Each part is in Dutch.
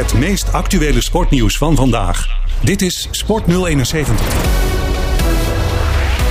Het meest actuele sportnieuws van vandaag. Dit is Sport 071.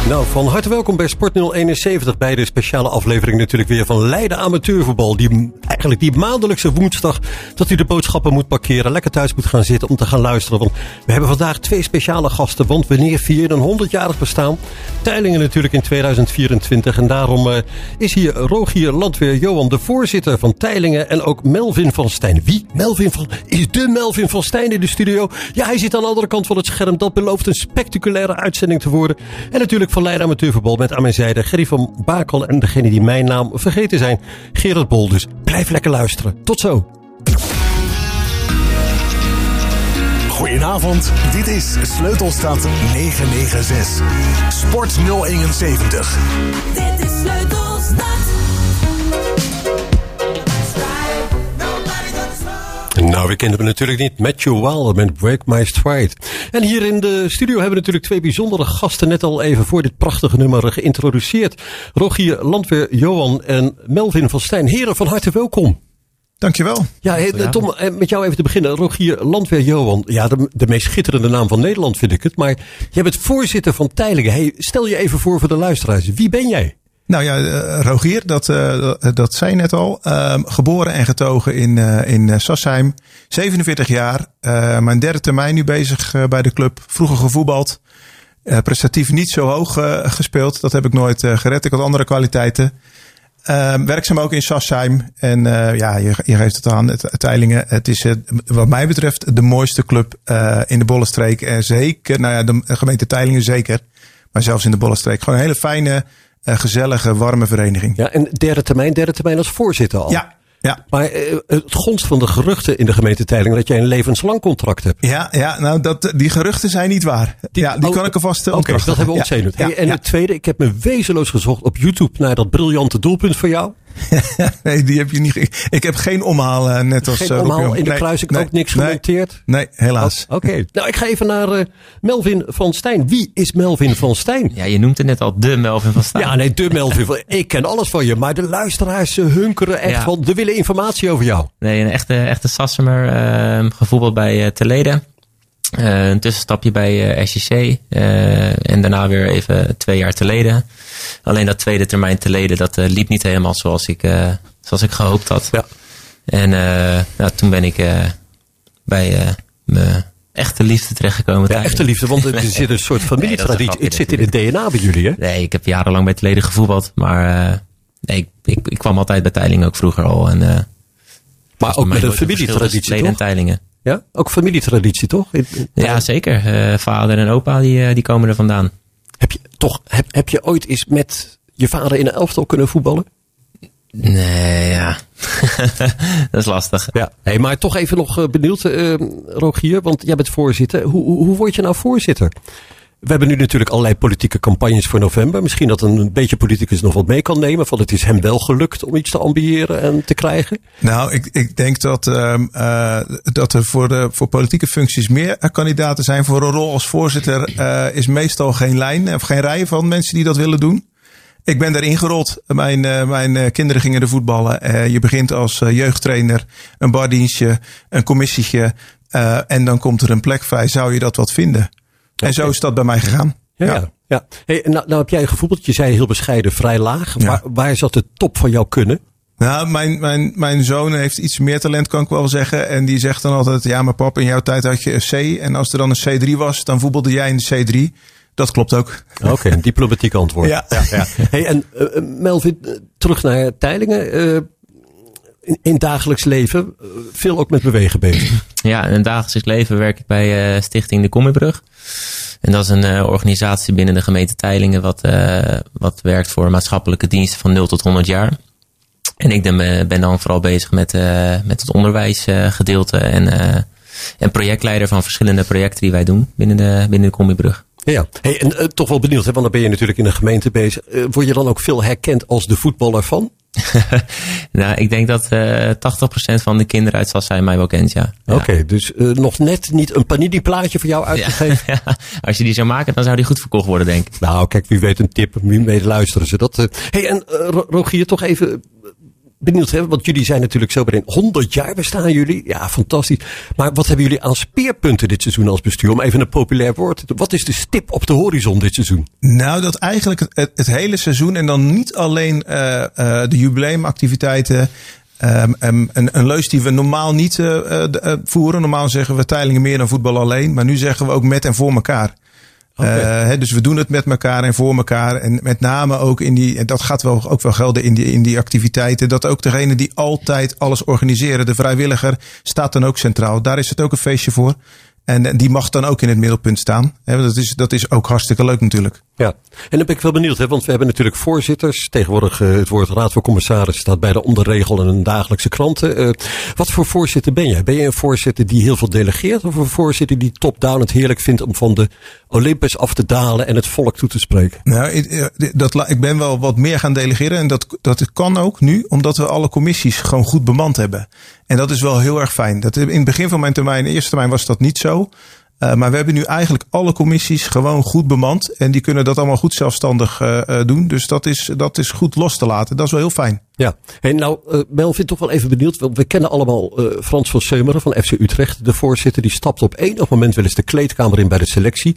Nou, van harte welkom bij Sport 071 bij de speciale aflevering natuurlijk weer van Leiden Amateurvoetbal. Die, eigenlijk die maandelijkse woensdag dat u de boodschappen moet parkeren, lekker thuis moet gaan zitten om te gaan luisteren. Want we hebben vandaag twee speciale gasten, want wanneer vier een 100-jarig bestaan? Teilingen natuurlijk in 2024 en daarom uh, is hier Rogier Landweer Johan, de voorzitter van Teilingen en ook Melvin van Stijn. Wie? Melvin van, is de Melvin van Stijn in de studio? Ja, hij zit aan de andere kant van het scherm. Dat belooft een spectaculaire uitzending te worden. En natuurlijk van Leiden Amateurvoetbal met aan mijn zijde Gerry van Bakel en degene die mijn naam vergeten zijn, Gerard Bol. Dus blijf lekker luisteren. Tot zo. Goedenavond, dit is Sleutelstad 996. Sport 071. Dit is Sleutelstad. Nou, we kennen hem natuurlijk niet. Matthew Wilder met Break My Stride. En hier in de studio hebben we natuurlijk twee bijzondere gasten net al even voor dit prachtige nummer geïntroduceerd. Rogier Landweer, Johan en Melvin van Stijn. Heren, van harte welkom. Dankjewel. Ja, Tom, met jou even te beginnen. Rogier Landweer Johan. Ja, de, de, meest schitterende naam van Nederland vind ik het. Maar jij bent voorzitter van Teilingen. Hey, stel je even voor voor de luisteraars. Wie ben jij? Nou ja, uh, Rogier, dat, uh, dat zei net al. Uh, geboren en getogen in, in Sassheim. 47 jaar. mijn derde termijn nu bezig bij de club. Vroeger gevoetbald. prestatief niet zo hoog gespeeld. Dat heb ik nooit gered. Ik had andere kwaliteiten. werkzaam ook in Sassheim. En ja, je, geeft het aan. Het, Teilingen, het is wat mij betreft de mooiste club in de Bollenstreek. En zeker, nou ja, de gemeente Teilingen zeker. Maar zelfs in de Bollenstreek. Gewoon een hele fijne gezellige, warme vereniging. Ja, en derde termijn, derde termijn als voorzitter al. Ja, ja. Maar uh, het gonst van de geruchten in de gemeente Teiling dat jij een levenslang contract hebt. Ja, ja nou dat, die geruchten zijn niet waar. Die, ja, die oh, kan ik alvast Oké, okay, dat hebben we ontzenuwd. Ja, en het tweede, ik heb me wezenloos gezocht op YouTube naar dat briljante doelpunt voor jou. nee, die heb je niet. Ik heb geen omhaal uh, net als Geen uh, omhaal in de nee, kruis. Ik nee, ook niks nee, genoteerd. Nee, helaas. Oh, Oké. Okay. nou, ik ga even naar uh, Melvin van Stijn. Wie is Melvin van Stijn? Ja, je noemt het net al de Melvin van Stijn. Ja, nee, de Melvin van Ik ken alles van je. Maar de luisteraars hunkeren echt ja. van. De willen informatie over jou. Nee, een echte, echte Sassemer. Uh, gevoetbald bij uh, Telede. Uh, een tussenstapje bij uh. Uh, en daarna weer even twee jaar te leden. Alleen dat tweede termijn te leden, dat liep niet helemaal zoals ik, zoals ik gehoopt had. Ja. En nou, toen ben ik bij mijn echte liefde terechtgekomen. Ja, echte liefde, want er zit een soort familietraditie. Nee, het zit in het DNA bij jullie, hè? Nee, ik heb jarenlang bij Teleden gevoetbald. Maar nee, ik, ik, ik, kwam altijd bij Teiling ook vroeger al. En, maar ook met een familietraditie, toch? en Teilingen. Ja, ook familietraditie toch? Ja, zeker. Uh, vader en opa die, uh, die komen er vandaan. Heb je, toch, heb, heb je ooit eens met je vader in een elftal kunnen voetballen? Nee, ja. dat is lastig. Ja. Hey, maar toch even nog uh, benieuwd, Rogier, want jij bent voorzitter. Hoe, hoe, hoe word je nou voorzitter? We hebben nu natuurlijk allerlei politieke campagnes voor november. Misschien dat een beetje politicus nog wat mee kan nemen. Van het is hem wel gelukt om iets te ambiëren en te krijgen. Nou, ik, ik denk dat, um, uh, dat er voor, de, voor politieke functies meer kandidaten zijn. Voor een rol als voorzitter uh, is meestal geen lijn of geen rij van mensen die dat willen doen. Ik ben daarin gerold. Mijn, mijn kinderen gingen er voetballen. je begint als jeugdtrainer, een bardienstje, een commissietje. en dan komt er een plek vrij. Zou je dat wat vinden? En zo is dat bij mij gegaan. Ja. ja. ja. Hey, nou, nou heb jij gevoetbald. Je zei heel bescheiden, vrij laag. Ja. Waar, waar zat de top van jouw kunnen? Nou, mijn, mijn, mijn zoon heeft iets meer talent, kan ik wel zeggen. En die zegt dan altijd: Ja, maar pap, in jouw tijd had je een C. En als er dan een C3 was, dan voetbalde jij in de C3. Dat klopt ook. Oké, okay, een diplomatiek antwoord. Ja. ja, ja. Hey, en uh, Melvin, terug naar Teilingen. Uh, in, in dagelijks leven veel ook met bewegen bezig. Ja, in het dagelijks leven werk ik bij uh, Stichting De Kommerbrug. En dat is een uh, organisatie binnen de gemeente Teilingen wat, wat werkt voor maatschappelijke diensten van 0 tot 100 jaar. En ik ben, dan vooral bezig met, met het onderwijsgedeelte en, en projectleider van verschillende projecten die wij doen binnen de, binnen de Combibrug. Ja, hey, en uh, toch wel benieuwd, hè, want dan ben je natuurlijk in de gemeente bezig. Uh, word je dan ook veel herkend als de voetballer van? nou, ik denk dat uh, 80% van de kinderen uit Sassai mij wel kent, ja. ja. Oké, okay, dus nog net niet een panini-plaatje voor jou uitgegeven? Ja, ja, als je die zou maken, dan zou die goed verkocht worden, denk ik. Nou, kijk, wie weet een tip, wie weet luisteren ze dat. hey, en Rogier, toch even benieuwd, hè, want jullie zijn natuurlijk zo bij 100 jaar bestaan jullie. Ja, fantastisch. Maar wat hebben jullie aan speerpunten dit seizoen als bestuur? Om even een populair woord. te- Wat is de stip op de horizon dit seizoen? Nou, dat eigenlijk het, hele seizoen en dan niet alleen eh, eh, de jubileumactiviteiten. ehm, een, een leus die we normaal niet eh, voeren. Normaal zeggen we Teilingen meer dan voetbal alleen. Maar nu zeggen we ook met en voor elkaar. Eh, dus we doen het met elkaar en voor elkaar. En met name ook in die, en dat gaat wel, ook wel gelden in die, in die activiteiten. Dat ook degene die altijd alles organiseren, de vrijwilliger, staat dan ook centraal. Daar is het ook een feestje voor. En eh, die mag dan ook in het middelpunt staan. Dat, is, dat is ook hartstikke leuk natuurlijk. Ja, en dan ben ik wel benieuwd, hè, want we hebben natuurlijk voorzitters. Tegenwoordig eh, het woord Raad van Commissarissen staat bij de onderregel en een dagelijkse kranten. Eh, wat voor voorzitter ben jij? Ben je een voorzitter die heel veel delegeert of een voorzitter die top-down het heerlijk vindt om van de Olympus af te dalen en het volk toe te spreken? Nou, ik, eh, dat, ik ben wel wat meer gaan delegeren. En dat, dat kan ook nu, omdat we alle commissies gewoon goed bemand hebben. En dat is wel heel erg fijn. Dat, in het begin van mijn termijn, eerste termijn, was dat niet zo. Eh, maar we hebben nu eigenlijk alle commissies gewoon goed bemand. En die kunnen dat allemaal goed zelfstandig eh, doen. Dus dat is, dat is goed los te laten. Dat is wel heel fijn. Ja, en nou, eh Melvin, toch wel even benieuwd. We kennen allemaal eh, Frans van Seumeren van FC Utrecht. De voorzitter, die stapt op enig moment wel eens de kleedkamer in bij de selectie.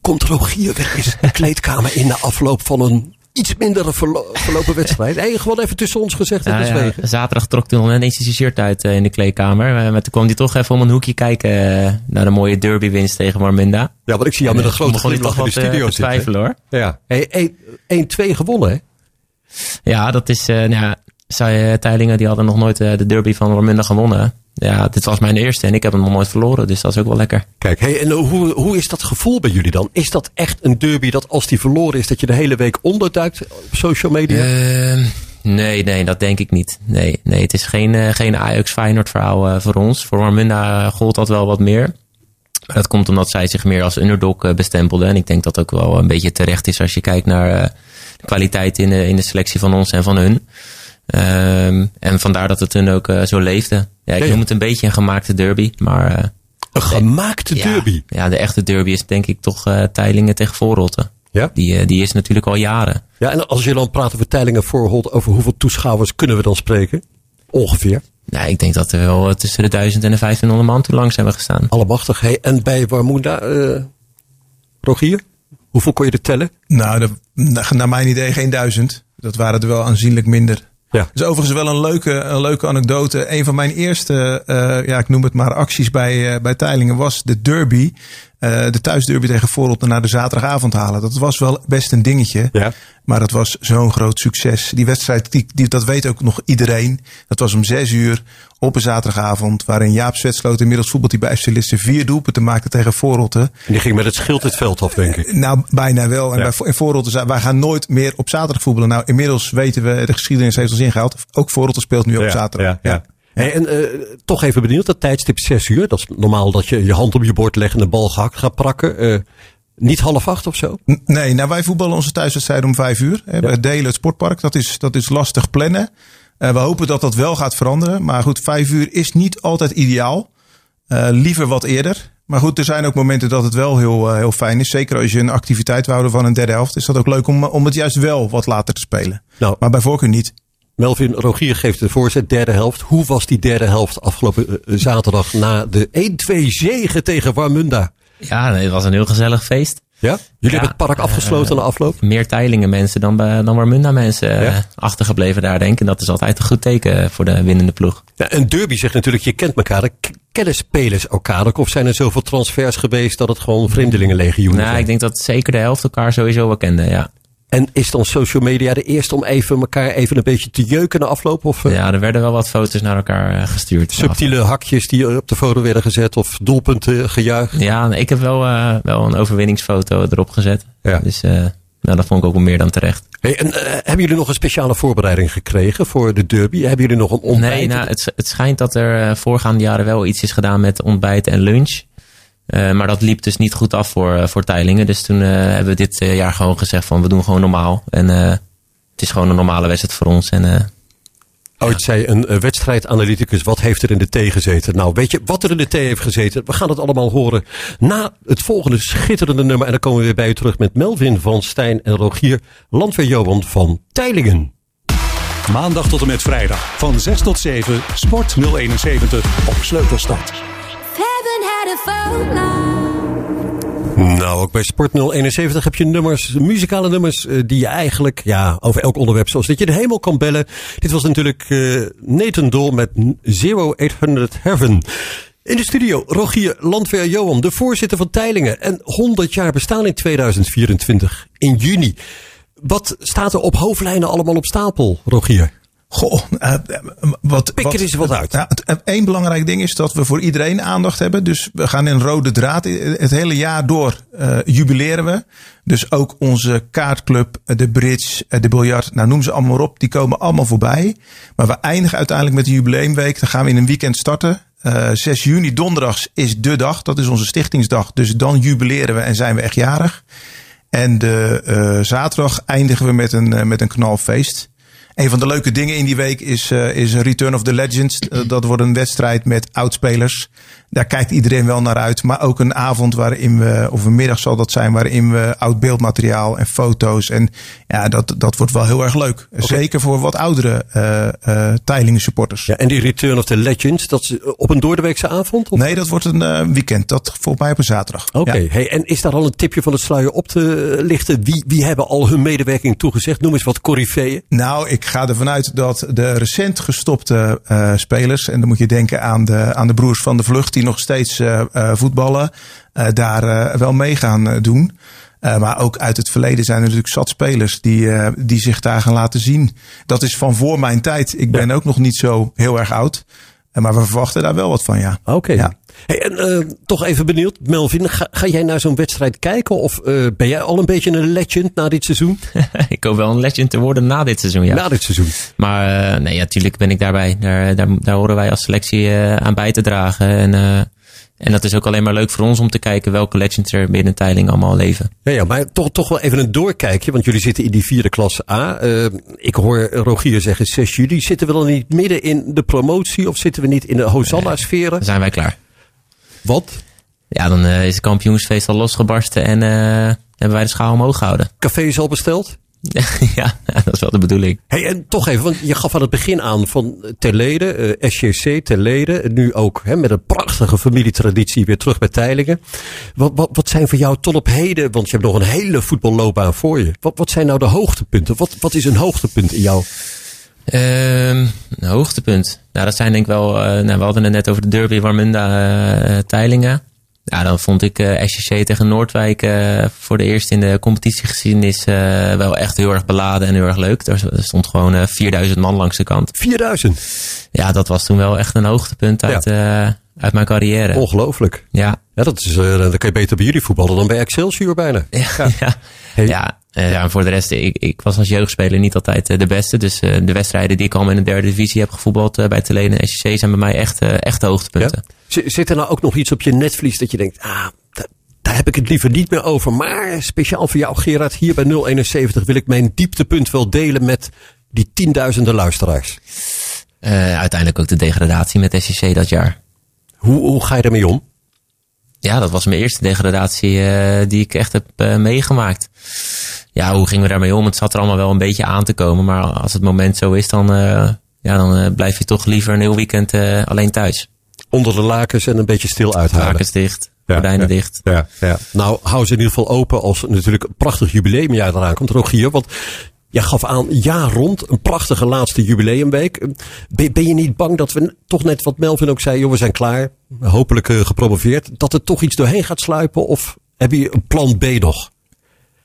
Komt Rogier wel eens de kleedkamer in na afloop van een iets mindere verlo- verlopen wedstrijd? Nee, gewoon even tussen ons gezegd Ja, ja, zaterdag trok hij nog net eens zijn shirt uit eh, in de kleedkamer. Maar toen kwam hij toch even om een hoekje kijken eh, naar de mooie derbywinst tegen Warminda. Ja, want ik zie jou met een Eh, grote toen glimlach in de studio te zitten. twijfelen hoor. Ja. Hey, 1-2 gewonnen, hè? Ja, dat is. nou zij, eh, Teilingen die hadden nog nooit eh, de derby van Warminda gewonnen. Ja, dit was mijn eerste en ik heb hem nog nooit verloren. Dus dat is ook wel lekker. Kijk, hey, en hoe, hoe is dat gevoel bij jullie dan? Is dat echt een derby dat als die verloren is, dat je de hele week onderduikt op social media? Ehm, nee, nee, dat denk ik niet. Nee, nee het is geen, eh, geen Ajax-Feyenoord verhaal eh, voor ons. Voor eh, gold dat wel wat meer. Maar dat komt omdat zij zich meer als underdog eh, bestempelden. En ik denk dat ook wel een beetje terecht is als je kijkt naar eh, de kwaliteit in de, in de selectie van ons en van hun. Ehm, en vandaar dat het hun ook eh, zo leefde. Ja, ik Ja, noem het een beetje een gemaakte derby. Maar eh, een gemaakte derby. Ja, de echte derby is denk ik toch eh Teilingen tegen Voorrotten. Ja? Die, die is natuurlijk al jaren. Ja, en als je dan praat over Teilingen voorhold, over hoeveel toeschouwers kunnen we dan spreken? Ongeveer. Nou, ik denk dat er wel tussen de 1000 en de 1500 man toen langs hebben gestaan. Allemachtig. Hey, en bij Warmoenda, eh Rogier, hoeveel kon je er tellen? Nou, naar mijn idee geen duizend. Dat waren er wel aanzienlijk minder. Ja. Is overigens wel een leuke, een leuke anekdote. Een van mijn eerste, eh, ja, ik noem het maar, acties bij, eh, bij Teilingen was de derby. Eh, de thuisderby tegen Voorop naar de zaterdagavond halen. Dat was wel best een dingetje. Ja. Maar dat was zo'n groot succes. Die wedstrijd, die, die, dat weet ook nog iedereen. Dat was om zes uur op een zaterdagavond. Waarin Jaap Zwetsloot inmiddels voetbalt hij bij FC Lisse vier doelpunten maakte tegen Voorrotten. En die ging met het schild het veld af, denk ik. Nou, bijna wel. En Ja. bij, in Voorrotten zei wij gaan nooit meer op zaterdag voetballen. Nou, inmiddels weten we, de geschiedenis heeft ons ingehaald. Ook Voorrotten speelt nu op zaterdag. Hey, en eh, toch even benieuwd, dat tijdstip 6 uur. Dat is normaal dat je je hand op je bord legt en de bal gehakt gaat prakken. Eh, niet half acht of zo? Nee, nou wij voetballen onze thuiswedstrijd om vijf uur. Hè, We delen het sportpark. Dat is, dat is lastig plannen. Eh, we hopen dat dat wel gaat veranderen. Maar goed, vijf uur is niet altijd ideaal. Liever wat eerder. Maar goed, er zijn ook momenten dat het wel heel, heel fijn is. Zeker als je een activiteit wil houden van een derde helft. Is dat ook leuk om, om het juist wel wat later te spelen. Nou, Maar bij voorkeur niet. Melvin Rogier geeft de voorzet, derde helft. Hoe was die derde helft afgelopen eh, zaterdag na de 1-2 zege tegen Warmunda? Ja, het was een heel gezellig feest. Ja? Jullie Ja, hebben het park afgesloten na afloop? Meer Teilingen mensen dan, dan Warmunda mensen eh, Ja. achtergebleven daar, denk ik. En dat is altijd een goed teken voor de winnende ploeg. Ja, een derby zegt natuurlijk, je kent elkaar. Kennen spelers elkaar ook? Of zijn er zoveel transfers geweest dat het gewoon vreemdelingenlegioenen Nou, zijn? ik denk dat zeker de helft elkaar sowieso wel kende, ja. En is dan social media de eerste om even elkaar even een beetje te jeuken na afloop? Of eh, Ja, er werden wel wat foto's naar elkaar eh, gestuurd. subtiele hakjes die op de foto werden gezet? Of doelpunten gejuicht? Ja, ik heb wel, eh, wel een overwinningsfoto erop gezet. Ja. Dus nou, dat vond ik ook wel meer dan terecht. Hey, en hebben jullie nog een speciale voorbereiding gekregen voor de derby? Hebben jullie nog een ontbijt? Nee, nou, het, het schijnt dat er voorgaande jaren wel iets is gedaan met ontbijt en lunch. Eh, maar dat liep dus niet goed af voor, eh, voor Teilingen. Dus toen eh, hebben we dit jaar gewoon gezegd van we doen gewoon normaal. En eh, het is gewoon een normale wedstrijd voor ons. En eh, Ooit zei een wedstrijdanalyticus, wat heeft er in de thee gezeten? Nou, weet je wat er in de thee heeft gezeten? We gaan het allemaal horen na het volgende schitterende nummer. En dan komen we weer bij je terug met Melvin van Stijn en Rogier Landweer Johan van Teilingen. Maandag tot en met vrijdag van 6 tot 7 Sport 071 op Sleutelstad. Nou, ook bij Sport 071 heb je nummers, muzikale nummers, eh, die je eigenlijk, ja, over elk onderwerp, zoals dat je de hemel kan bellen. Dit was natuurlijk eh Nathan Dol met 0800 Heaven. In de studio, Rogier Landweer Johan, de voorzitter van Teilingen. En 100 jaar bestaan in 2024, in juni. Wat staat er op hoofdlijnen allemaal op stapel, Rogier? Goh, eh, wat, Pik er eens wat uit. Één belangrijk ding is dat we voor iedereen aandacht hebben. Dus we gaan in rode draad. Het hele jaar door eh, jubileren we. Dus ook onze kaartclub, eh, de bridge, de biljart, nou noem ze allemaal op. Die komen allemaal voorbij. Maar we eindigen uiteindelijk met de jubileumweek. Dan gaan we in een weekend starten. Eh 6 juni, donderdags, is de dag. Dat is onze stichtingsdag. Dus dan jubileren we en zijn we echt jarig. En de zaterdag eindigen we met een, met een knalfeest. Een van de leuke dingen in die week is, eh, is Return of the Legends. Eh, dat wordt een wedstrijd met oudspelers. Daar kijkt iedereen wel naar uit. Maar ook een avond waarin we, of een middag zal dat zijn, waarin we oud beeldmateriaal en foto's. En ja, dat, dat wordt wel heel erg leuk. Zeker voor wat oudere eh eh Teilingen supporters. Ja, en die Return of the Legends, dat is eh, op een doordeweekse avond? Of? Nee, dat wordt een weekend. Dat volgens mij op een zaterdag. Oké, Ja. hey, en is daar al een tipje van het sluier op te lichten? Wie, wie hebben al hun medewerking toegezegd? Noem eens wat coryfeeën. Nou, ik ga ervan uit dat de recent gestopte spelers, en dan moet je denken aan de, aan de broers van de vlucht, die nog steeds eh, eh, voetballen, eh, daar wel mee gaan doen. Maar ook uit het verleden zijn er natuurlijk zat spelers die, die zich daar gaan laten zien. Dat is van voor mijn tijd. Ik ben ook nog niet zo heel erg oud. Maar we verwachten daar wel wat van, ja. Oké. Ja. Hey, en eh, toch even benieuwd, Melvin, ga, ga jij naar zo'n wedstrijd kijken? Of eh, ben jij al een beetje een legend na dit seizoen? ik hoop wel een legend te worden na dit seizoen, ja. Na dit seizoen. Maar eh, nee, ja, tuurlijk ben ik daarbij. Daar, daar, daar horen wij als selectie aan bij te dragen. En, eh, en dat is ook alleen maar leuk voor ons om te kijken welke legends er binnen Teiling allemaal leven. Ja, ja, maar toch, toch wel even een doorkijkje, want jullie zitten in die vierde klas A. Eh, ik hoor Rogier zeggen 6 juli. Zitten we dan niet midden in de promotie of zitten we niet in de Hosanna-sferen? Dan zijn wij klaar. Wat? Ja, dan eh, is het kampioensfeest al losgebarsten en eh, hebben wij de schaal omhoog gehouden. Café is al besteld? ja, dat is wel de bedoeling. Hey, en toch even, want je gaf aan het begin aan van Terlede, eh SJC Terlede. en Nu ook hè, met een prachtige familietraditie weer terug bij Teilingen. Wat, wat, wat zijn voor jou tot op heden, want je hebt nog een hele voetballoopbaan voor je. Wat, wat zijn nou de hoogtepunten? Wat, wat is een hoogtepunt in jou? Ehm, een hoogtepunt. Nou, dat zijn denk ik wel. eh, nou, we hadden het net over de derby Warmunda Ja, dan vond ik eh SJC tegen Noordwijk eh, voor de eerste in de competitiegeschiedenis eh wel echt heel erg beladen en heel erg leuk. Er stond gewoon eh 4000 man langs de kant. 4000. Ja, dat was toen wel echt een hoogtepunt uit, uit mijn carrière. Ongelooflijk. Ja, Ja, dat is, dan kan je beter bij jullie voetballen dan bij Excelsior bijna. ja, ja. Hey. ja. voor de rest, ik, ik was als jeugdspeler niet altijd de beste. Dus de wedstrijden die ik al in de derde divisie heb gevoetbald bij Telene en SJC zijn bij mij echt, echt de hoogtepunten. Zit er nou ook nog iets op je netvlies dat je denkt, ah, da- daar heb ik het liever niet meer over. Maar speciaal voor jou Gerard, hier bij 071 wil ik mijn dieptepunt wel delen met die tienduizenden luisteraars. Eh, uiteindelijk ook de degradatie met SJC dat jaar. Hoe, hoe ga je ermee om? Ja, dat was mijn eerste degradatie eh, die ik echt heb eh, meegemaakt. Ja, hoe gingen we daarmee om? Het zat er allemaal wel een beetje aan te komen. Maar als het moment zo is, dan, ja, dan blijf je toch liever een heel weekend alleen thuis. Onder de lakens en een beetje stil uithalen. Lakens dicht, Ja, gordijnen ja. dicht. Ja, ja. Nou, hou ze in ieder geval open als natuurlijk een prachtig jubileumjaar eraan komt, Rogier. Want jij gaf aan, jaar rond, een prachtige laatste jubileumweek. Ben, ben je niet bang dat we toch net wat Melvin ook zei, joh, we zijn klaar, hopelijk eh, gepromoveerd, dat er toch iets doorheen gaat sluipen? Of heb je een plan B nog?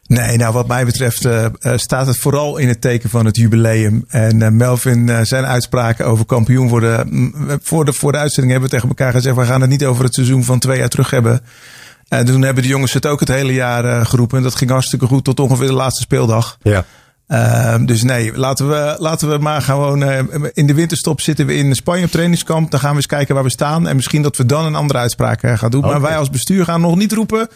Nee, nou wat mij betreft eh, eh, staat het vooral in het teken van het jubileum. En eh, Melvin, zijn uitspraken over kampioen worden. mm, voor, de, voor de uitzending hebben we tegen elkaar gezegd, we gaan het niet over het seizoen van twee jaar terug hebben. En toen hebben de jongens het ook het hele jaar geroepen. En dat ging hartstikke goed tot ongeveer de laatste speeldag. Ja. Ehm, dus nee, laten we, laten we maar gewoon eh, in de winterstop zitten we in Spanje op trainingskamp. Dan gaan we eens kijken waar we staan. En misschien dat we dan een andere uitspraak eh, gaan doen. Maar wij als bestuur gaan nog niet roepen,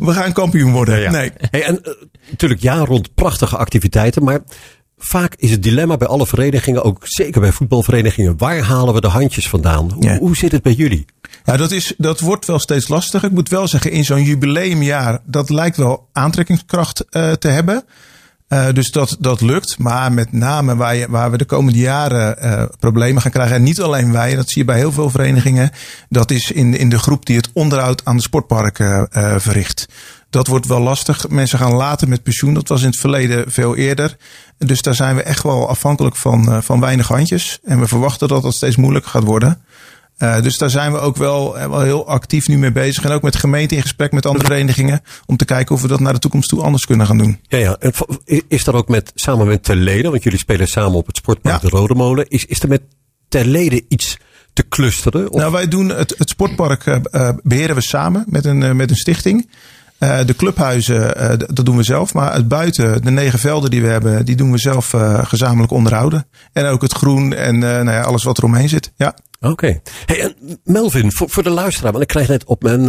we gaan kampioen worden. Nee. Hey, en eh, natuurlijk jaar rond prachtige activiteiten, maar vaak is het dilemma bij alle verenigingen, ook zeker bij voetbalverenigingen, waar halen we de handjes vandaan? Hoe, Ja. hoe zit het bij jullie? Ja, dat, is, dat wordt wel steeds lastiger. Ik moet wel zeggen, in zo'n jubileumjaar, dat lijkt wel aantrekkingskracht te hebben. Uh, dus dat, dat lukt. Maar met name waar, je, waar we de komende jaren uh, problemen gaan krijgen. En niet alleen wij, dat zie je bij heel veel verenigingen. Dat is in, in de groep die het onderhoud aan de sportparken uh, verricht. Dat wordt wel lastig. Mensen gaan later met pensioen. Dat was in het verleden veel eerder. Dus daar zijn we echt wel afhankelijk van, van weinig handjes. En we verwachten dat dat steeds moeilijker gaat worden. Uh, dus daar zijn we ook wel, wel heel actief nu mee bezig. En ook met gemeenten in gesprek met andere verenigingen. Om te kijken of we dat naar de toekomst toe anders kunnen gaan doen. Ja, ja. Is er ook met, samen met Terleden, want jullie spelen samen op het sportpark ja. de Rode Molen. Is, is er met Terleden iets te clusteren? Of? Nou, wij doen het, het sportpark uh, beheren we samen met een, uh, met een stichting. Uh, de clubhuizen, dat doen we zelf. Maar het buiten, de negen velden die we hebben, die doen we zelf gezamenlijk onderhouden. En ook het groen en nou ja, alles wat er omheen zit. Ja. Oké. Okay. Hey, en Melvin, voor, voor de luisteraar, want ik krijg net op mijn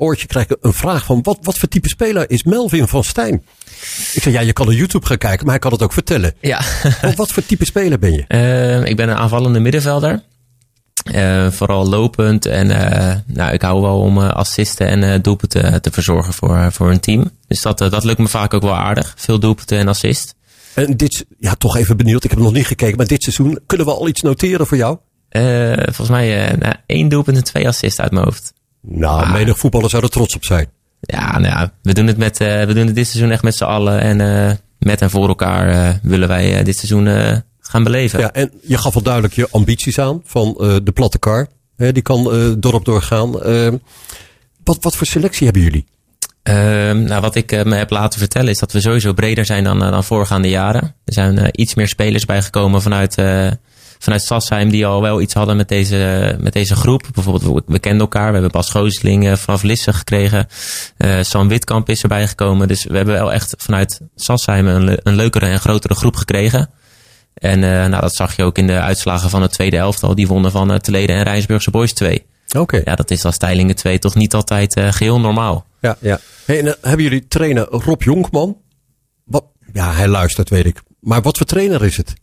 oortje krijg ik een vraag van wat, wat voor type speler is Melvin van Stijn? Ik zei, ja, je kan op YouTube gaan kijken, maar hij kan het ook vertellen. Ja. wat, wat voor type speler ben je? ik ben een aanvallende middenvelder. Uh, vooral lopend. En uh, nou, ik hou wel om uh, assisten en doelpunten te verzorgen voor, voor een team. Dus dat, dat lukt me vaak ook wel aardig. Veel doelpunten en assist. En dit, ja, toch even benieuwd. Ik heb nog niet gekeken, maar dit seizoen kunnen we al iets noteren voor jou? Volgens mij nou, één doelpunt en twee assists uit mijn hoofd. Nou, ah. menig voetballer zou er trots op zijn. Ja, nou ja, we doen het, met, we doen het dit seizoen echt met z'n allen. En met en voor elkaar willen wij dit seizoen gaan beleven. Ja, en je gaf al duidelijk je ambities aan van de platte kar. Hè, die kan dorp doorgaan. Uh, wat, wat voor selectie hebben jullie? Ehm, nou, wat ik me heb laten vertellen is dat we sowieso breder zijn dan, dan voorgaande jaren. Er zijn iets meer spelers bijgekomen vanuit, vanuit Sassheim die al wel iets hadden met deze, met deze groep. Bijvoorbeeld, we, kenden elkaar. We hebben Bas Gooseling vanaf Lisse gekregen. Sam Witkamp is erbij gekomen. Dus we hebben wel echt vanuit Sassheim een, een leukere en grotere groep gekregen. En uh, nou, dat zag je ook in de uitslagen van het tweede elftal. Die wonnen van uh, Teleden en Rijnsburgse Boys 2. Oké. Okay. Ja, dat is als Teilingen 2 toch niet altijd uh, geheel normaal. Ja, ja. Hey, en, hebben jullie trainer Rob Jonkman? Wat? Ja, hij luistert, weet ik. Maar wat voor trainer is het?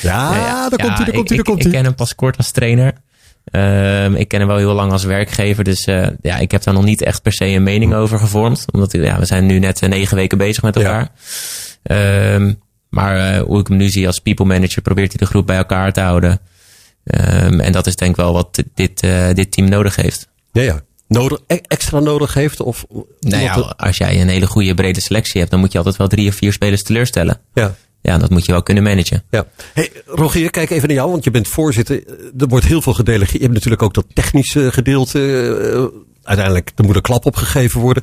Ja, ja, daar komt hij, daar komt hij, daar komt hij. Ik ken hem pas kort als trainer. Um, ik ken hem wel heel lang als werkgever. Dus ja, ik heb daar nog niet echt per se een mening over gevormd. Omdat ja, we zijn nu net negen weken bezig met elkaar. Ja. Um, maar uh, hoe ik hem nu zie als people manager, probeert hij de groep bij elkaar te houden. Um, en dat is denk ik wel wat dit, uh, dit team nodig heeft. Ja, ja. Nodig, e-, extra nodig heeft? Of, nou ja, als jij een hele goede brede selectie hebt, dan moet je altijd wel drie of vier spelers teleurstellen. Ja. Ja, dat moet je wel kunnen managen. Ja. Hey, Rogier, kijk even naar jou, want je bent voorzitter. Er wordt heel veel gedelegeerd. Je hebt natuurlijk ook dat technische gedeelte. Uh, uiteindelijk, er moet een klap opgegeven worden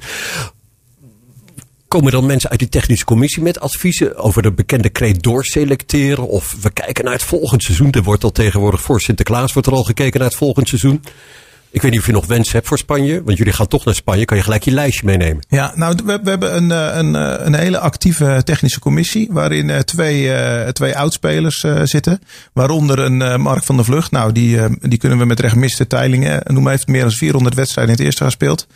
komen dan mensen uit die technische commissie met adviezen over de bekende kreet doorselecteren? Of we kijken naar het volgend seizoen. Er wordt al tegenwoordig voor Sinterklaas wordt er al gekeken naar het volgend seizoen. Ik weet niet of je nog wens hebt voor Spanje. Want jullie gaan toch naar Spanje. Kan je gelijk je lijstje meenemen? Ja, nou, we, hebben een, eh, een, eh, een hele actieve technische commissie. Waarin uh, twee, twee oudspelers zitten. Waaronder een Mark van der Vlucht. Nou, die, die kunnen we met recht misten. Teilingen. Noem heeft meer dan 400 wedstrijden in het eerste gespeeld.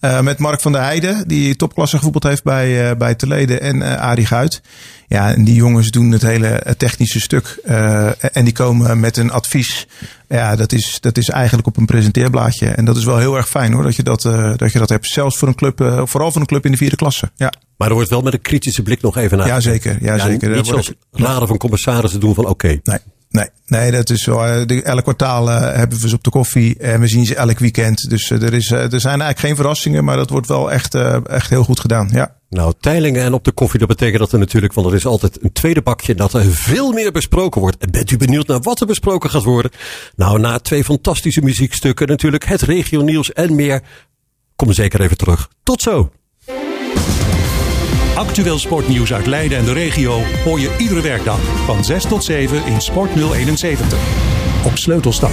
Uh, met Mark van der Heijden, die topklasse gevoetbald heeft bij, uh, bij Teleden en uh, Arie Guit. Ja, en die jongens doen het hele technische stuk. en die komen met een advies. Ja, dat is, dat is eigenlijk op een presenteerblaadje. En dat is wel heel erg fijn hoor, dat je dat, dat, je dat hebt. Zelfs voor een club, vooral voor een club in de vierde klasse. Ja. Maar er wordt wel met een kritische blik nog even naar. Jazeker, ja, zeker. Niet zoals raden van commissarissen doen van oké. Okay. Nee. Nee, nee, dat is wel. Eh, elk kwartaal uh, hebben we ze op de koffie en we zien ze elk weekend. Dus uh, er, is, er zijn eigenlijk geen verrassingen, maar dat wordt wel echt, echt heel goed gedaan. Ja. Nou, teilingen en op de koffie, dat betekent dat er natuurlijk, want er is altijd een tweede bakje, dat er veel meer besproken wordt. En bent u benieuwd naar wat er besproken gaat worden? Nou, na twee fantastische muziekstukken, natuurlijk het regio nieuws en meer. Kom zeker even terug. Tot zo! Actueel sportnieuws uit Leiden en de regio hoor je iedere werkdag van 6 tot 7 in Sport 071 op Sleutelstad.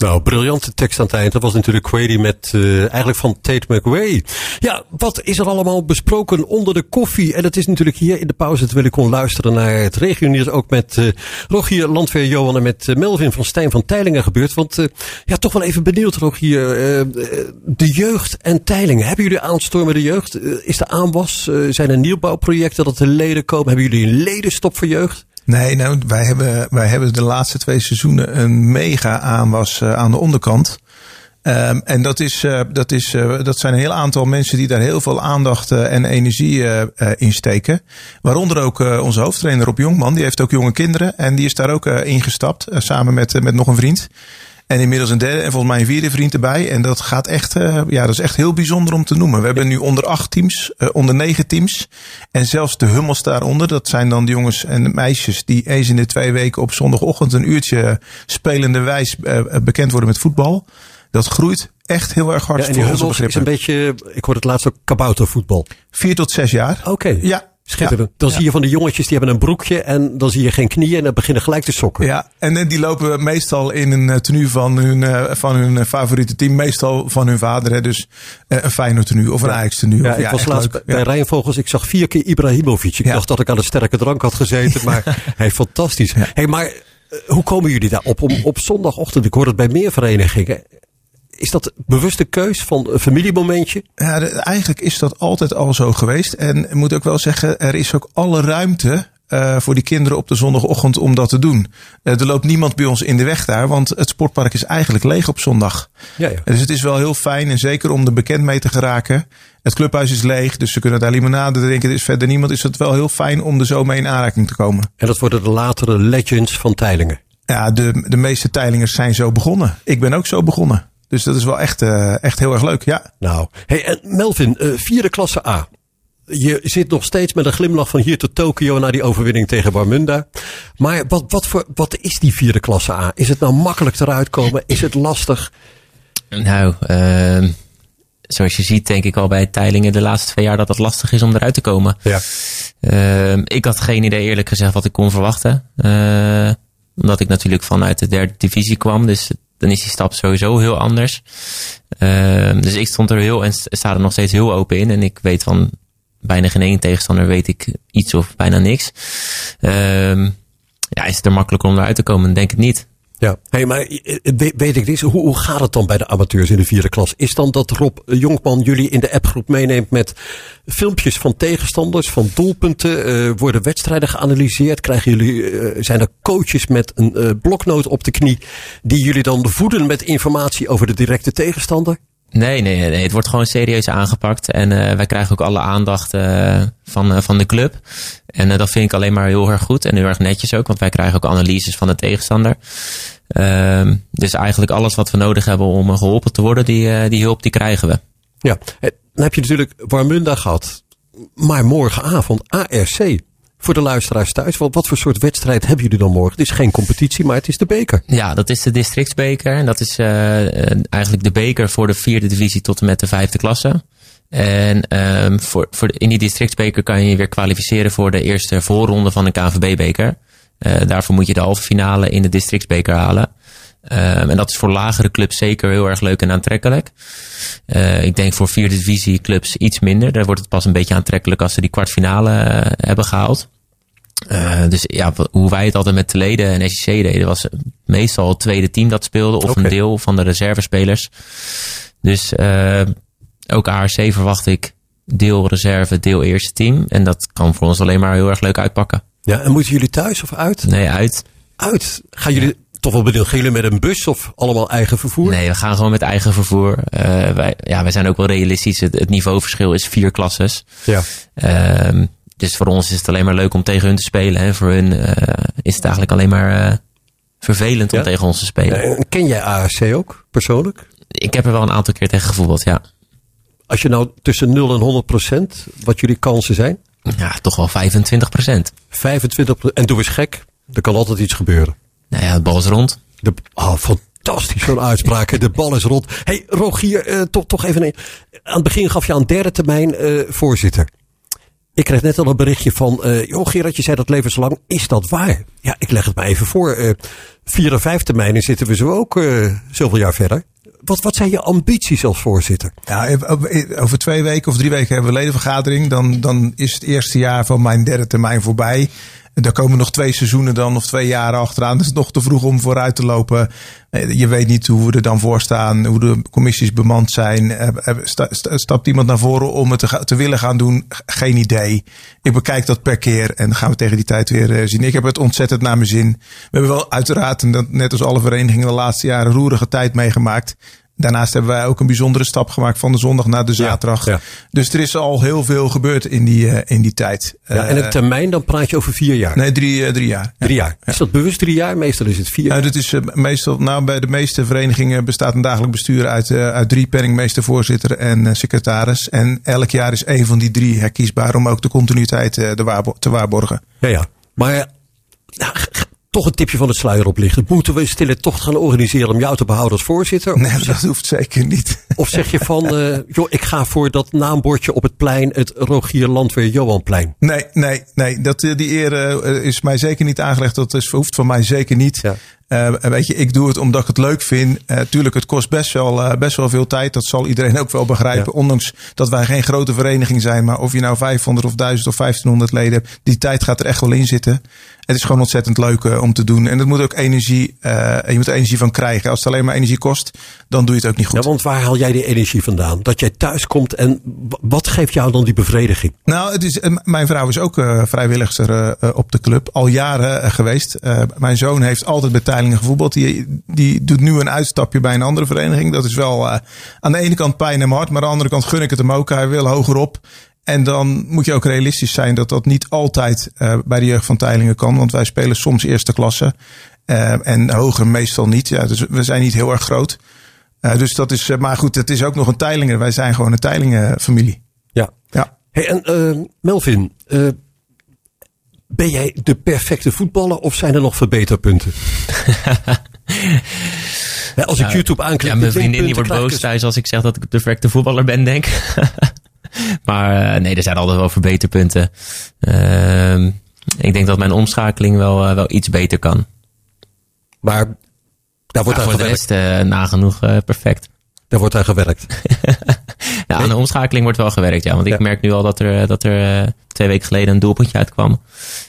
Nou, briljante tekst aan het eind. Dat was natuurlijk Quady met uh, eigenlijk van Tate McWay. Ja, wat is er allemaal besproken onder de koffie? En dat is natuurlijk hier in de pauze terwijl ik kon luisteren naar het regionieuws. Ook met uh, Rogier Landweer Johan en met uh, Melvin van Stijn van Teilingen gebeurd. Want ja, toch wel even benieuwd Rogier. de jeugd en Teilingen. Hebben jullie aanstormen de jeugd? is er aanwas? zijn er nieuwbouwprojecten dat er leden komen? Hebben jullie een ledenstop voor jeugd? Nee, nou, wij hebben, wij hebben de laatste twee seizoenen een mega aanwas uh, aan de onderkant. Ehm, en dat, is, eh, dat, is, eh, dat zijn een heel aantal mensen die daar heel veel aandacht eh, en energie eh, eh, in steken. Waaronder ook eh, onze hoofdtrainer Rob Jongman. Die heeft ook jonge kinderen. En die is daar ook eh, ingestapt. eh, samen met, eh, met nog een vriend. En inmiddels een derde en volgens mij een vierde vriend erbij. En dat gaat echt, eh, ja, dat is echt heel bijzonder om te noemen. We hebben nu onder acht teams, eh, onder negen teams. En zelfs de hummels daaronder. Dat zijn dan de jongens en de meisjes die eens in de twee weken op zondagochtend een uurtje spelende wijs eh, bekend worden met voetbal. Dat groeit echt heel erg hard Ja, en die voor onze is een beetje, ik hoorde het laatst ook kaboutervoetbal. Vier tot zes jaar. Oké. Ja. Schitterend. Dan zie je van de jongetjes die hebben een broekje en dan zie je geen knieën en dan beginnen gelijk te sokken. Ja, en die lopen meestal in een eh, tenue van hun, eh, van hun eh, favoriete team. Meestal van hun vader. Hè. Dus een Feyenoord tenue of een Ajax tenue. Ja, Of, ik was laatst leuk. bij. Rijnvogels. Ik zag vier keer Ibrahimovic. Ik dacht dat ik aan een sterke drank had gezeten. Maar hij fantastisch. Hey, maar hoe komen jullie daar op? Om, op zondagochtend, ik hoor het bij meer verenigingen. Is dat bewuste keus van een familiemomentje? Ja, eigenlijk is dat altijd al zo geweest. En ik moet ook wel zeggen, er is ook alle ruimte eh, voor die kinderen op de zondagochtend om dat te doen. Eh, er loopt niemand bij ons in de weg daar, want het sportpark is eigenlijk leeg op zondag. Ja, ja. Dus het is wel heel fijn en zeker om er bekend mee te geraken. Het clubhuis is leeg, dus ze kunnen daar limonade drinken. Er is verder niemand. Is het wel heel fijn om er zo mee in aanraking te komen. En dat worden de latere legends van Teilingen. Ja, de, de meeste teilingers zijn zo begonnen. Ik ben ook zo begonnen. Dus dat is wel echt, eh, echt heel erg leuk, ja. Nou, hey, en Melvin, eh, vierde klasse A. Je zit nog steeds met een glimlach van hier tot Tokio naar die overwinning tegen Warmunda. Maar wat, wat, voor, wat is die vierde klasse A? Is het nou makkelijk eruit komen? Is het lastig? Nou, ehm, zoals je ziet denk ik al bij Teilingen de laatste twee jaar dat het lastig is om eruit te komen. Ja. Ehm, ik had geen idee eerlijk gezegd wat ik kon verwachten. Eh, omdat ik natuurlijk vanuit de derde divisie kwam. Dus dan is die stap sowieso heel anders. Ehm, dus ik stond er heel en st- sta er nog steeds heel open in. En ik weet van bijna geen één tegenstander weet ik iets of bijna niks. Ehm, ja, is het er makkelijker om eruit te komen? Denk het niet. Ja. Hey, maar eh, weet, weet ik dit? Hoe, hoe gaat het dan bij de amateurs in de vierde klas? Is dan dat Rob Jonkman jullie in de appgroep meeneemt met filmpjes van tegenstanders, van doelpunten? eh, worden wedstrijden geanalyseerd? Krijgen jullie, eh, zijn er coaches met een eh, bloknoot op de knie die jullie dan voeden met informatie over de directe tegenstander? Nee, nee, nee. Het wordt gewoon serieus aangepakt. En eh, wij krijgen ook alle aandacht eh, van, eh, van de club. En dat vind ik alleen maar heel erg goed. En heel erg netjes ook. Want wij krijgen ook analyses van de tegenstander. Ehm, dus eigenlijk alles wat we nodig hebben om eh, geholpen te worden, die, die hulp die krijgen we. Ja, dan heb je natuurlijk Warmunda gehad. Maar morgenavond ARC. Voor de luisteraars thuis, wat, voor soort wedstrijd hebben jullie dan morgen? Het is geen competitie, maar het is de beker. Ja, dat is de districtsbeker. En dat is eh, eh, eigenlijk de beker voor de vierde divisie tot en met de vijfde klasse. En ehm, voor, voor de- in die districtsbeker kan je weer kwalificeren voor de eerste voorronde van de KNVB-beker. Eh, daarvoor moet je de halve finale in de districtsbeker halen. Ehm, en dat is voor lagere clubs zeker heel erg leuk en aantrekkelijk. Eh, ik denk voor vierde divisie clubs iets minder. Daar wordt het pas een beetje aantrekkelijk als ze die kwartfinale eh, hebben gehaald. Eh, dus ja, hoe wij het altijd met de leden en SEC deden, was meestal het tweede team dat speelde, of een deel van de reservespelers. Dus ook ARC verwacht ik deel reserve, deel eerste team. En dat kan voor ons alleen maar heel erg leuk uitpakken. Ja, en moeten jullie thuis of uit? Nee, uit. Uit. Gaan jullie toch wel benieuwd? Gaan jullie met een bus of allemaal eigen vervoer? Nee, we gaan gewoon met eigen vervoer. Eh, wij, ja, wij zijn ook wel realistisch. Het, het niveauverschil is vier klasses. Ja. Ehm, dus voor ons is het alleen maar leuk om tegen hun te spelen. En voor hun eh, is het eigenlijk alleen maar eh, vervelend om Ja? tegen ons te spelen. En ken jij ARC ook, persoonlijk? Ik heb er wel een aantal keer tegen gevoetbald, ja. Als je nou tussen 0 en 100 procent, wat jullie kansen zijn? Ja, toch wel 25 procent. 25 En doe eens gek, er kan altijd iets gebeuren. Nou ja, de bal is rond. De, oh, fantastisch, zo'n uitspraak. De bal is rond. hey, Rogier, eh, toch, toch even... Een, aan het begin gaf je aan derde termijn eh, voorzitter. Ik kreeg net al een berichtje van... eh joh, Gerard, je zei dat levenslang. Is dat waar? Ja, ik leg het maar even voor. eh vier en vijf termijnen zitten we zo ook eh, zoveel jaar verder. Wat, wat zijn je ambities als voorzitter? Ja, over twee weken of drie weken hebben we ledenvergadering. Dan, dan is het eerste jaar van mijn derde termijn voorbij. En daar komen nog twee seizoenen dan of twee jaren achteraan. Het is nog te vroeg om vooruit te lopen. Je weet niet hoe we er dan voor staan, hoe de commissies bemand zijn. Eh, eh, sta- sta- Stapt iemand naar voren om het te, willen gaan doen? Geen idee. Ik bekijk dat per keer en dan gaan we tegen die tijd weer eh, zien. Ik heb het ontzettend naar mijn zin. We hebben wel uiteraard, dat net als alle verenigingen de laatste jaren, roerige tijd meegemaakt daarnaast hebben wij ook een bijzondere stap gemaakt van de zondag naar de zaterdag. ja. Dus er is al heel veel gebeurd in die, eh, in die tijd. Ja, en Eh, een termijn, dan praat je over vier jaar. nee, drie, eh, drie jaar. Ja. Drie jaar. Is dat bewust drie jaar? Meestal is het vier. Nou, dat is eh, meestal, nou, bij de meeste verenigingen bestaat een dagelijk bestuur uit, eh, uit drie penningmeester, voorzitter en eh, secretaris. En elk jaar is één van die drie herkiesbaar om ook de continuïteit eh, de waarbo- te waarborgen. Ja, ja. Maar eh, nou, toch een tipje van de sluier oplichten. Moeten we stille tocht gaan organiseren om jou te behouden als voorzitter? Nee, dat hoeft zeker niet. Of zeg je van, eh, joh, ik ga voor dat naambordje op het plein, het Rogier Landweer Johanplein. Nee, nee, nee. Dat, eh, die eer eh, is mij zeker niet aangelegd. Dat is, hoeft van mij zeker niet. Ja. Weet je, ik doe het omdat ik het leuk vind. Eh tuurlijk, het kost best wel, best wel veel tijd. Dat zal iedereen ook wel begrijpen. Ja. Ondanks dat wij geen grote vereniging zijn. Maar of je nou 500 of 1000 of 1500 leden hebt. Die tijd gaat er echt wel in zitten. Het is gewoon ontzettend leuk eh, om te doen. En het moet ook energie, en je moet er energie van krijgen. Als het alleen maar energie kost, dan doe je het ook niet goed. Ja, want waar haal jij die energie vandaan? Dat jij thuis komt en wat geeft jou dan die bevrediging? Nou, het is, eh, mijn vrouw is ook eh vrijwilligster op de club. Al jaren geweest. Mijn zoon heeft altijd bij Teilingen gevoetbald. Die, die doet nu een uitstapje bij een andere vereniging. Dat is wel aan de ene kant pijn in mijn hart. Maar aan de andere kant gun ik het hem ook. Hij wil hogerop. En dan moet je ook realistisch zijn dat dat niet altijd eh, bij de jeugd van Teilingen kan. Want wij spelen soms eerste klasse. eh, en hoger meestal niet. Ja, dus we zijn niet heel erg groot. Eh, dus dat is, maar goed, het is ook nog een Teilingen. Wij zijn gewoon een Teilingen familie. Ja. Ja. Hey, en Melvin, eh, ben jij de perfecte voetballer of zijn er nog verbeterpunten? Als ik YouTube aanklik, Ja, mijn vriendin die wordt boos thuis als ik zeg dat ik de perfecte voetballer ben, denk ik. maar eh, nee, er zijn altijd wel verbeterpunten. Ehm, ik denk dat mijn omschakeling wel, eh, wel iets beter kan. Maar daar wordt, Maar aan voor de gewerkt. rest eh, nagenoeg perfect. daar wordt aan gewerkt. Ja, aan de omschakeling wordt wel gewerkt, ja. Want ik Ja. merk nu al dat er, dat er twee weken geleden een doelpuntje uitkwam.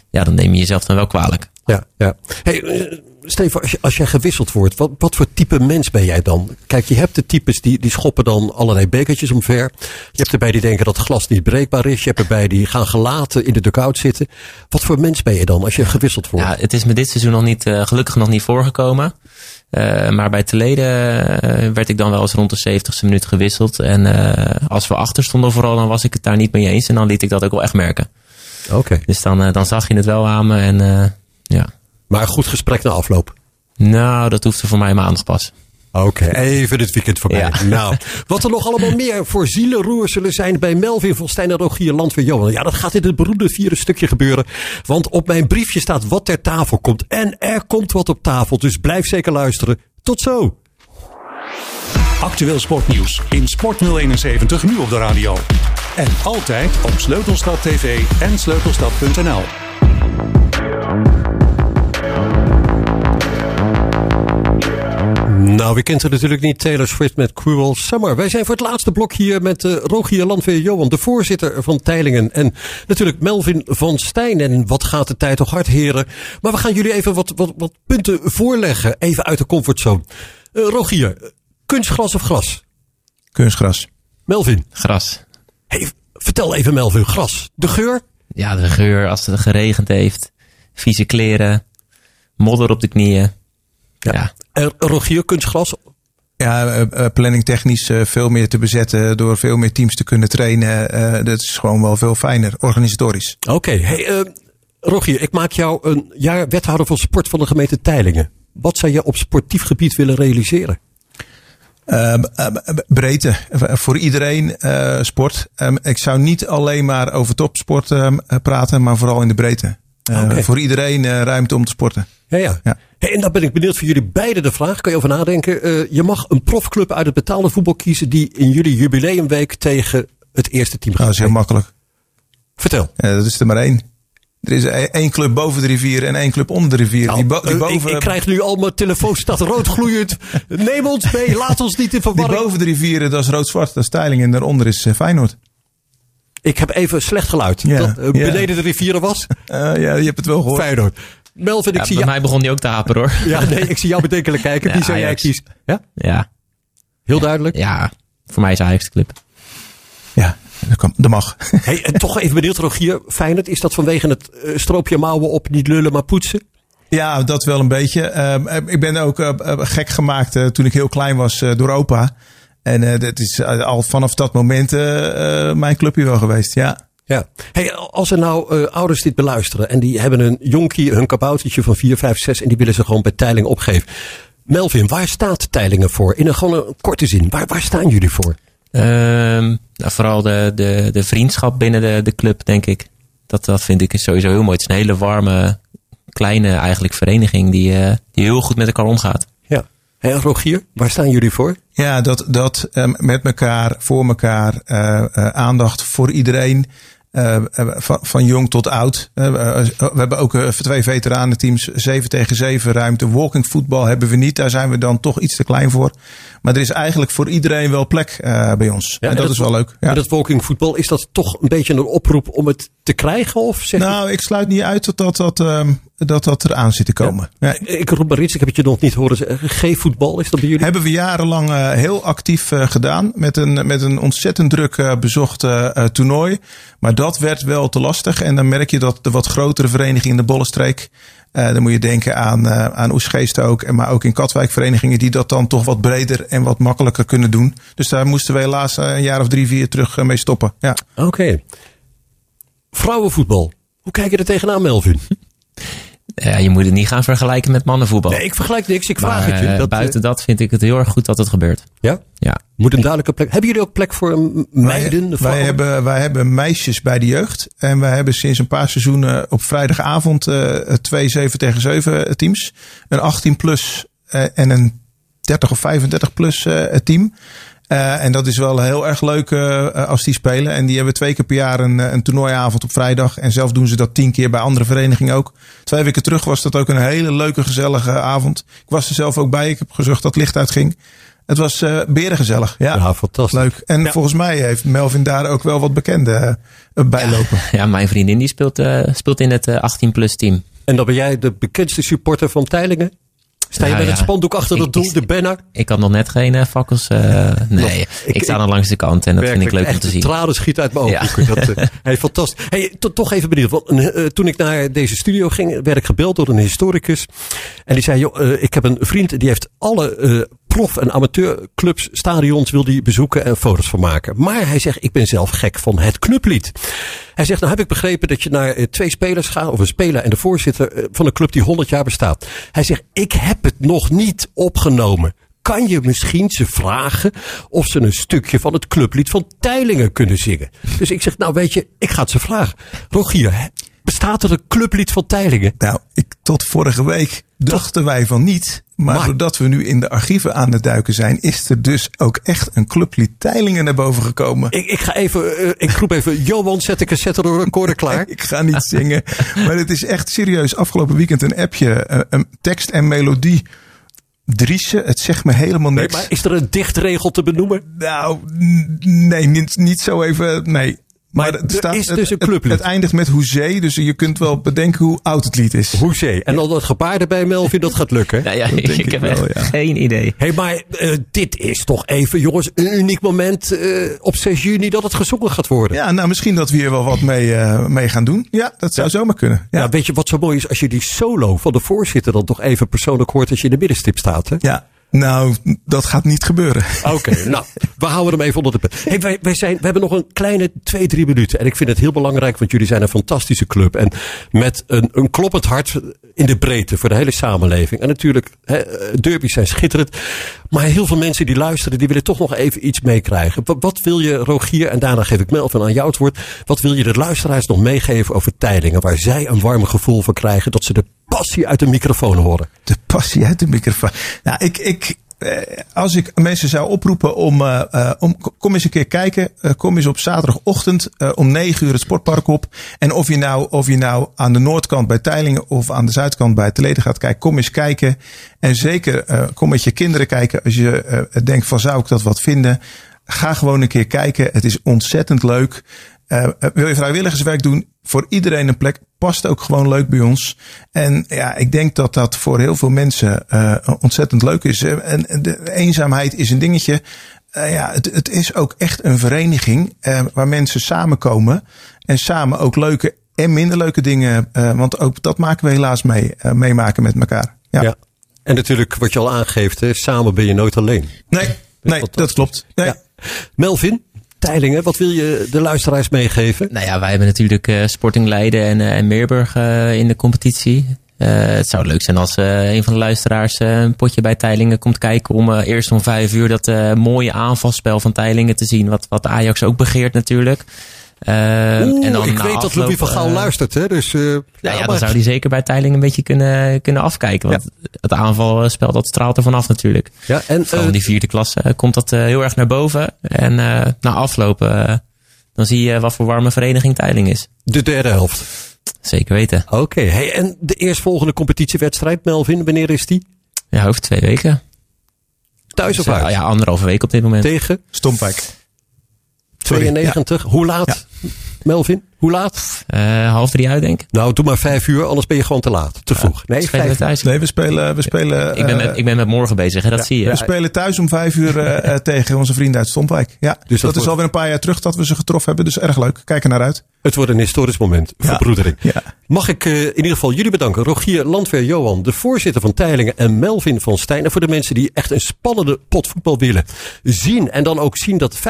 Ja, dan neem je jezelf dan wel kwalijk. Ja, ja. Hey, Steven, als, je, als jij gewisseld wordt, wat, wat voor type mens ben jij dan? Kijk, je hebt de types die, die schoppen dan allerlei bekertjes omver. Je hebt erbij die denken dat glas niet breekbaar is. Je hebt erbij die gaan gelaten in de dugout zitten. Wat voor mens ben je dan als je gewisseld wordt? Ja, het is me dit seizoen nog niet, eh, gelukkig nog niet voorgekomen. Eh, maar bij Teleden eh, werd ik dan wel eens rond de 70ste minuut gewisseld. En als we achter stonden vooral, dan was ik het daar niet mee eens. En dan liet ik dat ook wel echt merken. Oké. Dus dan, dan zag je het wel aan me. En ja, Maar een goed gesprek na afloop. nou, dat hoefde voor mij maandag pas. Oké, even het weekend voorbij. Ja. Nou, wat er nog allemaal meer voor zielenroer zullen zijn bij Melvin van Stijn en Rogier Landweer Johan. Ja, dat gaat in het beroemde vierde stukje gebeuren. Want op mijn briefje staat wat ter tafel komt. En er komt wat op tafel, dus blijf zeker luisteren. Tot zo. Actueel sportnieuws in Sport 071 nu op de radio. En altijd op Sleutelstad TV en sleutelstad.nl. Nou, wie kent er natuurlijk niet Taylor Swift met Cruel Summer. Wij zijn voor het laatste blok hier met uh, Rogier Landweer Johan, de voorzitter van Teilingen. En natuurlijk Melvin van Stijn. En wat gaat de tijd toch hard, heren. Maar we gaan jullie even wat, wat, wat punten voorleggen. Even uit de comfortzone. Uh, Rogier, kunstgras of gras? Kunstgras. Melvin. Gras. Hey, vertel even Melvin, gras. De geur? Ja, de geur als het geregend heeft. Vieze kleren. Modder op de knieën. Ja. ja. En Rogier, kunstgras? Ja, uh, planningtechnisch uh, veel meer te bezetten. Door veel meer teams te kunnen trainen. Dat is gewoon wel veel fijner, organisatorisch. Oké, okay. hey, Rogier, ik maak jou een jaar wethouder van sport van de gemeente Teilingen. Wat zou je op sportief gebied willen realiseren? Uh, breedte. Voor iedereen uh, sport. Um, ik zou niet alleen maar over topsport uh, praten, maar vooral in de breedte. Okay. Voor iedereen ruimte om te sporten. Ja, ja. ja. Hey, en dan ben ik benieuwd voor jullie beiden de vraag. Kan je over nadenken? je mag een profclub uit het betaalde voetbal kiezen die in jullie jubileumweek tegen het eerste team gaat. Dat is heel makkelijk. Vertel. Ja, dat is er maar één. Er is één club boven de rivier en één club onder de rivier. Nou, die bo die boven... ik, ik, krijg nu al mijn telefoon staat rood gloeiend. Neem ons mee, laat ons niet in verwarring. Die boven de rivieren, dat is rood-zwart, dat is Teiling. En daaronder is uh, Feyenoord. Ik heb even slecht geluid. Ja, dat ja. beneden de rivieren was. Uh, ja, je hebt het wel gehoord. Feyenoord. Melvin, ik ja, zie bij jou... mij begon die ook te haperen hoor. Ja, nee, ik zie jou bedenkelijk kijken. Ja, Wie zou jij kiezen? Ja? Ja. Heel ja. duidelijk? Ja, voor mij is Ajax de club. Ja, dat, kan, dat mag. Hey, en toch even benieuwd, Rogier. Feyenoord, is dat vanwege het uh, stroopje mouwen op, niet lullen, maar poetsen? Ja, dat wel een beetje. Ehm, ik ben ook eh, eh, gek gemaakt eh, toen ik heel klein was door opa. En dat is al vanaf dat moment mijn clubje wel geweest, ja. Ja. Hey, als er nou ouders dit beluisteren en die hebben een jonkie, hun kaboutertje van 4, 5, 6 en die willen ze gewoon bij Teiling opgeven. Melvin, waar staat Teilingen voor? In een gewoon een korte zin, waar, waar staan jullie voor? Ehm, nou, vooral de, de, de vriendschap binnen de, de club, denk ik. Dat, dat vind ik sowieso heel mooi. Het is een hele warme, kleine eigenlijk vereniging die, uh, die heel goed met elkaar omgaat. Hey, Rogier, waar staan jullie voor? Ja, dat, dat um, met elkaar, voor elkaar, uh, uh, aandacht voor iedereen. Uh, van, van, jong tot oud. Uh, we hebben ook uh, twee veteranenteams, 7 tegen 7 ruimte. Walking voetbal hebben we niet. Daar zijn we dan toch iets te klein voor. Maar er is eigenlijk voor iedereen wel plek bij ons. Ja, en, dat, is wel leuk. Ja. En dat walking voetbal, is dat toch een beetje een oproep om het te krijgen? Of zeg nou, ik sluit niet uit dat dat, dat, um, dat, dat eraan zit te komen. Ja. Ik roep maar iets, ik heb het je nog niet horen zeggen. G-voetbal, is dat bij jullie? Hebben we jarenlang uh, heel actief uh, gedaan. Met een, met een ontzettend druk uh, bezocht toernooi. Maar dat werd wel te lastig. En dan merk je dat de wat grotere verenigingen in de Bollenstreek. dan moet je denken aan, aan Oesgeest ook. En maar ook in Katwijk verenigingen die dat dan toch wat breder en wat makkelijker kunnen doen. Dus daar moesten we helaas een jaar of drie, vier terug mee stoppen. Ja. Oké. Vrouwenvoetbal. Hoe kijk je er tegenaan, Melvin? Ja, je moet het niet gaan vergelijken met mannenvoetbal. Nee, ik vergelijk niks. Ik vraag het je. Eh, dat, buiten eh, dat vind ik het heel erg goed dat het gebeurt. Ja? Ja. Moet een duidelijke plek. Hebben jullie ook plek voor meiden? Wij, wij hebben, wij hebben meisjes bij de jeugd. En wij hebben sinds een paar seizoenen op vrijdagavond uh, twee 7 tegen 7 teams. Een 18 plus uh, en een 30 of 35 plus uh, team. Uh, en dat is wel heel erg leuk uh, als die spelen. En die hebben twee keer per jaar een, een toernooiavond op vrijdag. En zelf doen ze dat tien keer bij andere verenigingen ook. Twee weken terug was dat ook een hele leuke, gezellige avond. Ik was er zelf ook bij. Ik heb gezorgd dat het licht uitging. Het was uh, berengezellig. Ja, ja fantastisch. Leuk. En ja. volgens mij heeft Melvin daar ook wel wat bekende uh, bijlopen. Ja, ja, mijn vriendin die speelt, uh, speelt in het 18-plus team. En dan ben jij de bekendste supporter van Teilingen? Sta je nou, met het spandoek achter het doel, de banner? Ik had nog net geen uh, fakkels. Uh, nee, ik, ik, sta dan langs de kant en dat vind ik leuk om te zien. De tranen schieten uit mijn ogen. Dat, uh, hey, fantastisch. Hey, to, toch even benieuwd. Want, toen ik naar deze studio ging, werd ik gebeld door een historicus. En die zei, joh, ik heb een vriend die heeft alle prof- en amateurclubs, stadions wil hij bezoeken en foto's van maken. Maar hij zegt, ik ben zelf gek van het clublied. Hij zegt, nou heb ik begrepen dat je naar twee spelers gaat, of een speler en de voorzitter van een club die 100 jaar bestaat. Hij zegt, ik heb het nog niet opgenomen. Kan je misschien ze vragen of ze een stukje van het clublied van Teilingen kunnen zingen? Dus ik zeg, nou weet je, ik ga het ze vragen. Rogier, bestaat er een clublied van Teilingen? Nou, ik, tot vorige week dachten wij van niet. Maar, maar, doordat we nu in de archieven aan het duiken zijn, is er dus ook echt een clublied Teilingen naar boven gekomen. Ik, ik ga even, uh, ik roep even, Johan, zet ik een zetter door recorder klaar. ik ga niet zingen. maar het is echt serieus. Afgelopen weekend een appje, uh, een tekst en melodie. Driessen, het zegt me helemaal niks. Nee, maar is er een dichtregel te benoemen? Nou, nee, niet, niet zo even. Nee. Maar, maar het, staat, is dus een clublied. Het, het, eindigt met hoezee, dus je kunt wel bedenken hoe oud het lied is. Hoezee. En al dat gebaar erbij, Melvin, dat gaat lukken. Ja, ja ik, ik heb wel, ja. geen idee. Hé, hey, maar uh, dit is toch even, jongens, een uniek moment uh, op 6 juni dat het gezongen gaat worden. Ja, nou misschien dat we hier wel wat mee, uh, mee gaan doen. Ja, dat zou ja. zomaar kunnen. Ja. ja. weet je wat zo mooi is? Als je die solo van de voorzitter dan toch even persoonlijk hoort als je in de middenstip staat. Hè? Ja, nou, dat gaat niet gebeuren. Oké, okay, nou, we houden hem even onder de. Hey, wij, wij, zijn, we hebben nog een kleine twee, drie minuten. En ik vind het heel belangrijk, want jullie zijn een fantastische club. En met een, een kloppend hart in de breedte voor de hele samenleving. En natuurlijk, hè, derbies zijn schitterend. Maar heel veel mensen die luisteren, die willen toch nog even iets meekrijgen. Wat, wat wil je, Rogier, en daarna geef ik Melvin aan jou het woord. Wat wil je de luisteraars nog meegeven over Teilingen? Waar zij een warm gevoel van krijgen dat ze de passie uit de microfoon horen. De passie uit de microfoon. Nou, ik, ik, als ik mensen zou oproepen om, uh, uh, om kom eens een keer kijken. Kom eens op zaterdagochtend om 9 uur het sportpark op. En of je nou, of je nou aan de noordkant bij Teilingen of aan de zuidkant bij Teleden gaat kijken, kom eens kijken. En zeker kom met je kinderen kijken als je denkt van zou ik dat wat vinden. Ga gewoon een keer kijken. Het is ontzettend leuk. Uh, wil je vrijwilligerswerk doen? Voor iedereen een plek. Past ook gewoon leuk bij ons. En ja, ik denk dat dat voor heel veel mensen uh, ontzettend leuk is. En de eenzaamheid is een dingetje. Uh, ja, het, het is ook echt een vereniging waar mensen samenkomen. En samen ook leuke en minder leuke dingen. eh, want ook dat maken we helaas mee, eh, meemaken met elkaar. Ja. Ja. En natuurlijk wat je al aangeeft, hè, samen ben je nooit alleen. Nee, nee dat klopt. Nee. Ja. Melvin, Teilingen, wat wil je de luisteraars meegeven? Nou ja, wij hebben natuurlijk eh, Sporting Leiden en, eh, en Meerburg eh, in de competitie. Het zou leuk zijn als een van de luisteraars een potje bij Teilingen komt kijken om eerst om vijf uur dat mooie aanvalspel van Teilingen te zien. Wat, wat Ajax ook begeert natuurlijk. Eh, Oeh, en dan ik weet dat Louis van Gaal eh, luistert, hè? Dus, eh, Nou ja, dan zou hij zeker bij Teilingen een beetje kunnen, kunnen afkijken. Want het aanvalspel dat straalt er vanaf natuurlijk. ja, en Vooral eh, in die vierde klasse eh, komt dat eh, heel erg naar boven. En eh, na afloop, eh, dan zie je wat voor warme vereniging Teiling is. de derde helft. Zeker weten. Oké, hey, en de eerstvolgende competitiewedstrijd, Melvin, wanneer is die? Ja, over twee weken. Thuis of Dus, eh, uit? ja, anderhalve week op dit moment. Tegen Stompwijk. Sorry, 92. Hoe laat? Melvin, hoe laat? Eh, half drie uit, denk ik. Nou, doe maar vijf uur, anders ben je gewoon te laat. Te vroeg. Nee, vijf thuis. Nee, we spelen, we spelen, ik, ben eh, met, ik ben met morgen bezig, hè, dat zie je. we spelen thuis om vijf uur eh, eh, tegen onze vrienden uit Stompwijk. Ja, dat dus dat, is wordt- alweer een paar jaar terug dat we ze getroffen hebben. Dus erg leuk. Kijk er naar uit. Het wordt een historisch moment. Ja. Verbroedering. Ja. Mag ik eh, in ieder geval jullie bedanken. Rogier Landweer Johan, de voorzitter van Teilingen. En Melvin van Stijn. En voor de mensen die echt een spannende pot voetbal willen zien. En dan ook zien dat 25%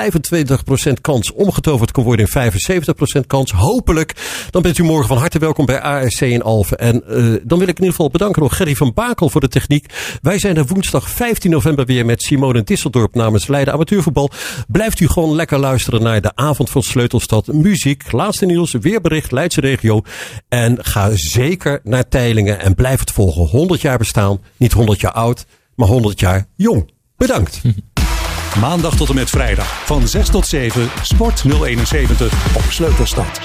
kans omgetoverd kan worden in 75% kans. Hopelijk. Dan bent u morgen van harte welkom bij ARC in Alphen. En eh, dan wil ik in ieder geval bedanken nog Gerry van Bakel voor de techniek. Wij zijn er woensdag 15 november weer met Simone Disseldorp namens Leiden Amateurvoetbal. Blijft u gewoon lekker luisteren naar de avond van Sleutelstad. Muziek, laatste nieuws, weerbericht, Leidse regio. En ga zeker naar Teilingen en blijf het volgen. 100 jaar bestaan, niet 100 jaar oud, maar 100 jaar jong. Bedankt. Maandag tot en met vrijdag van 6 tot 7 Sport 071 op Sleutelstad.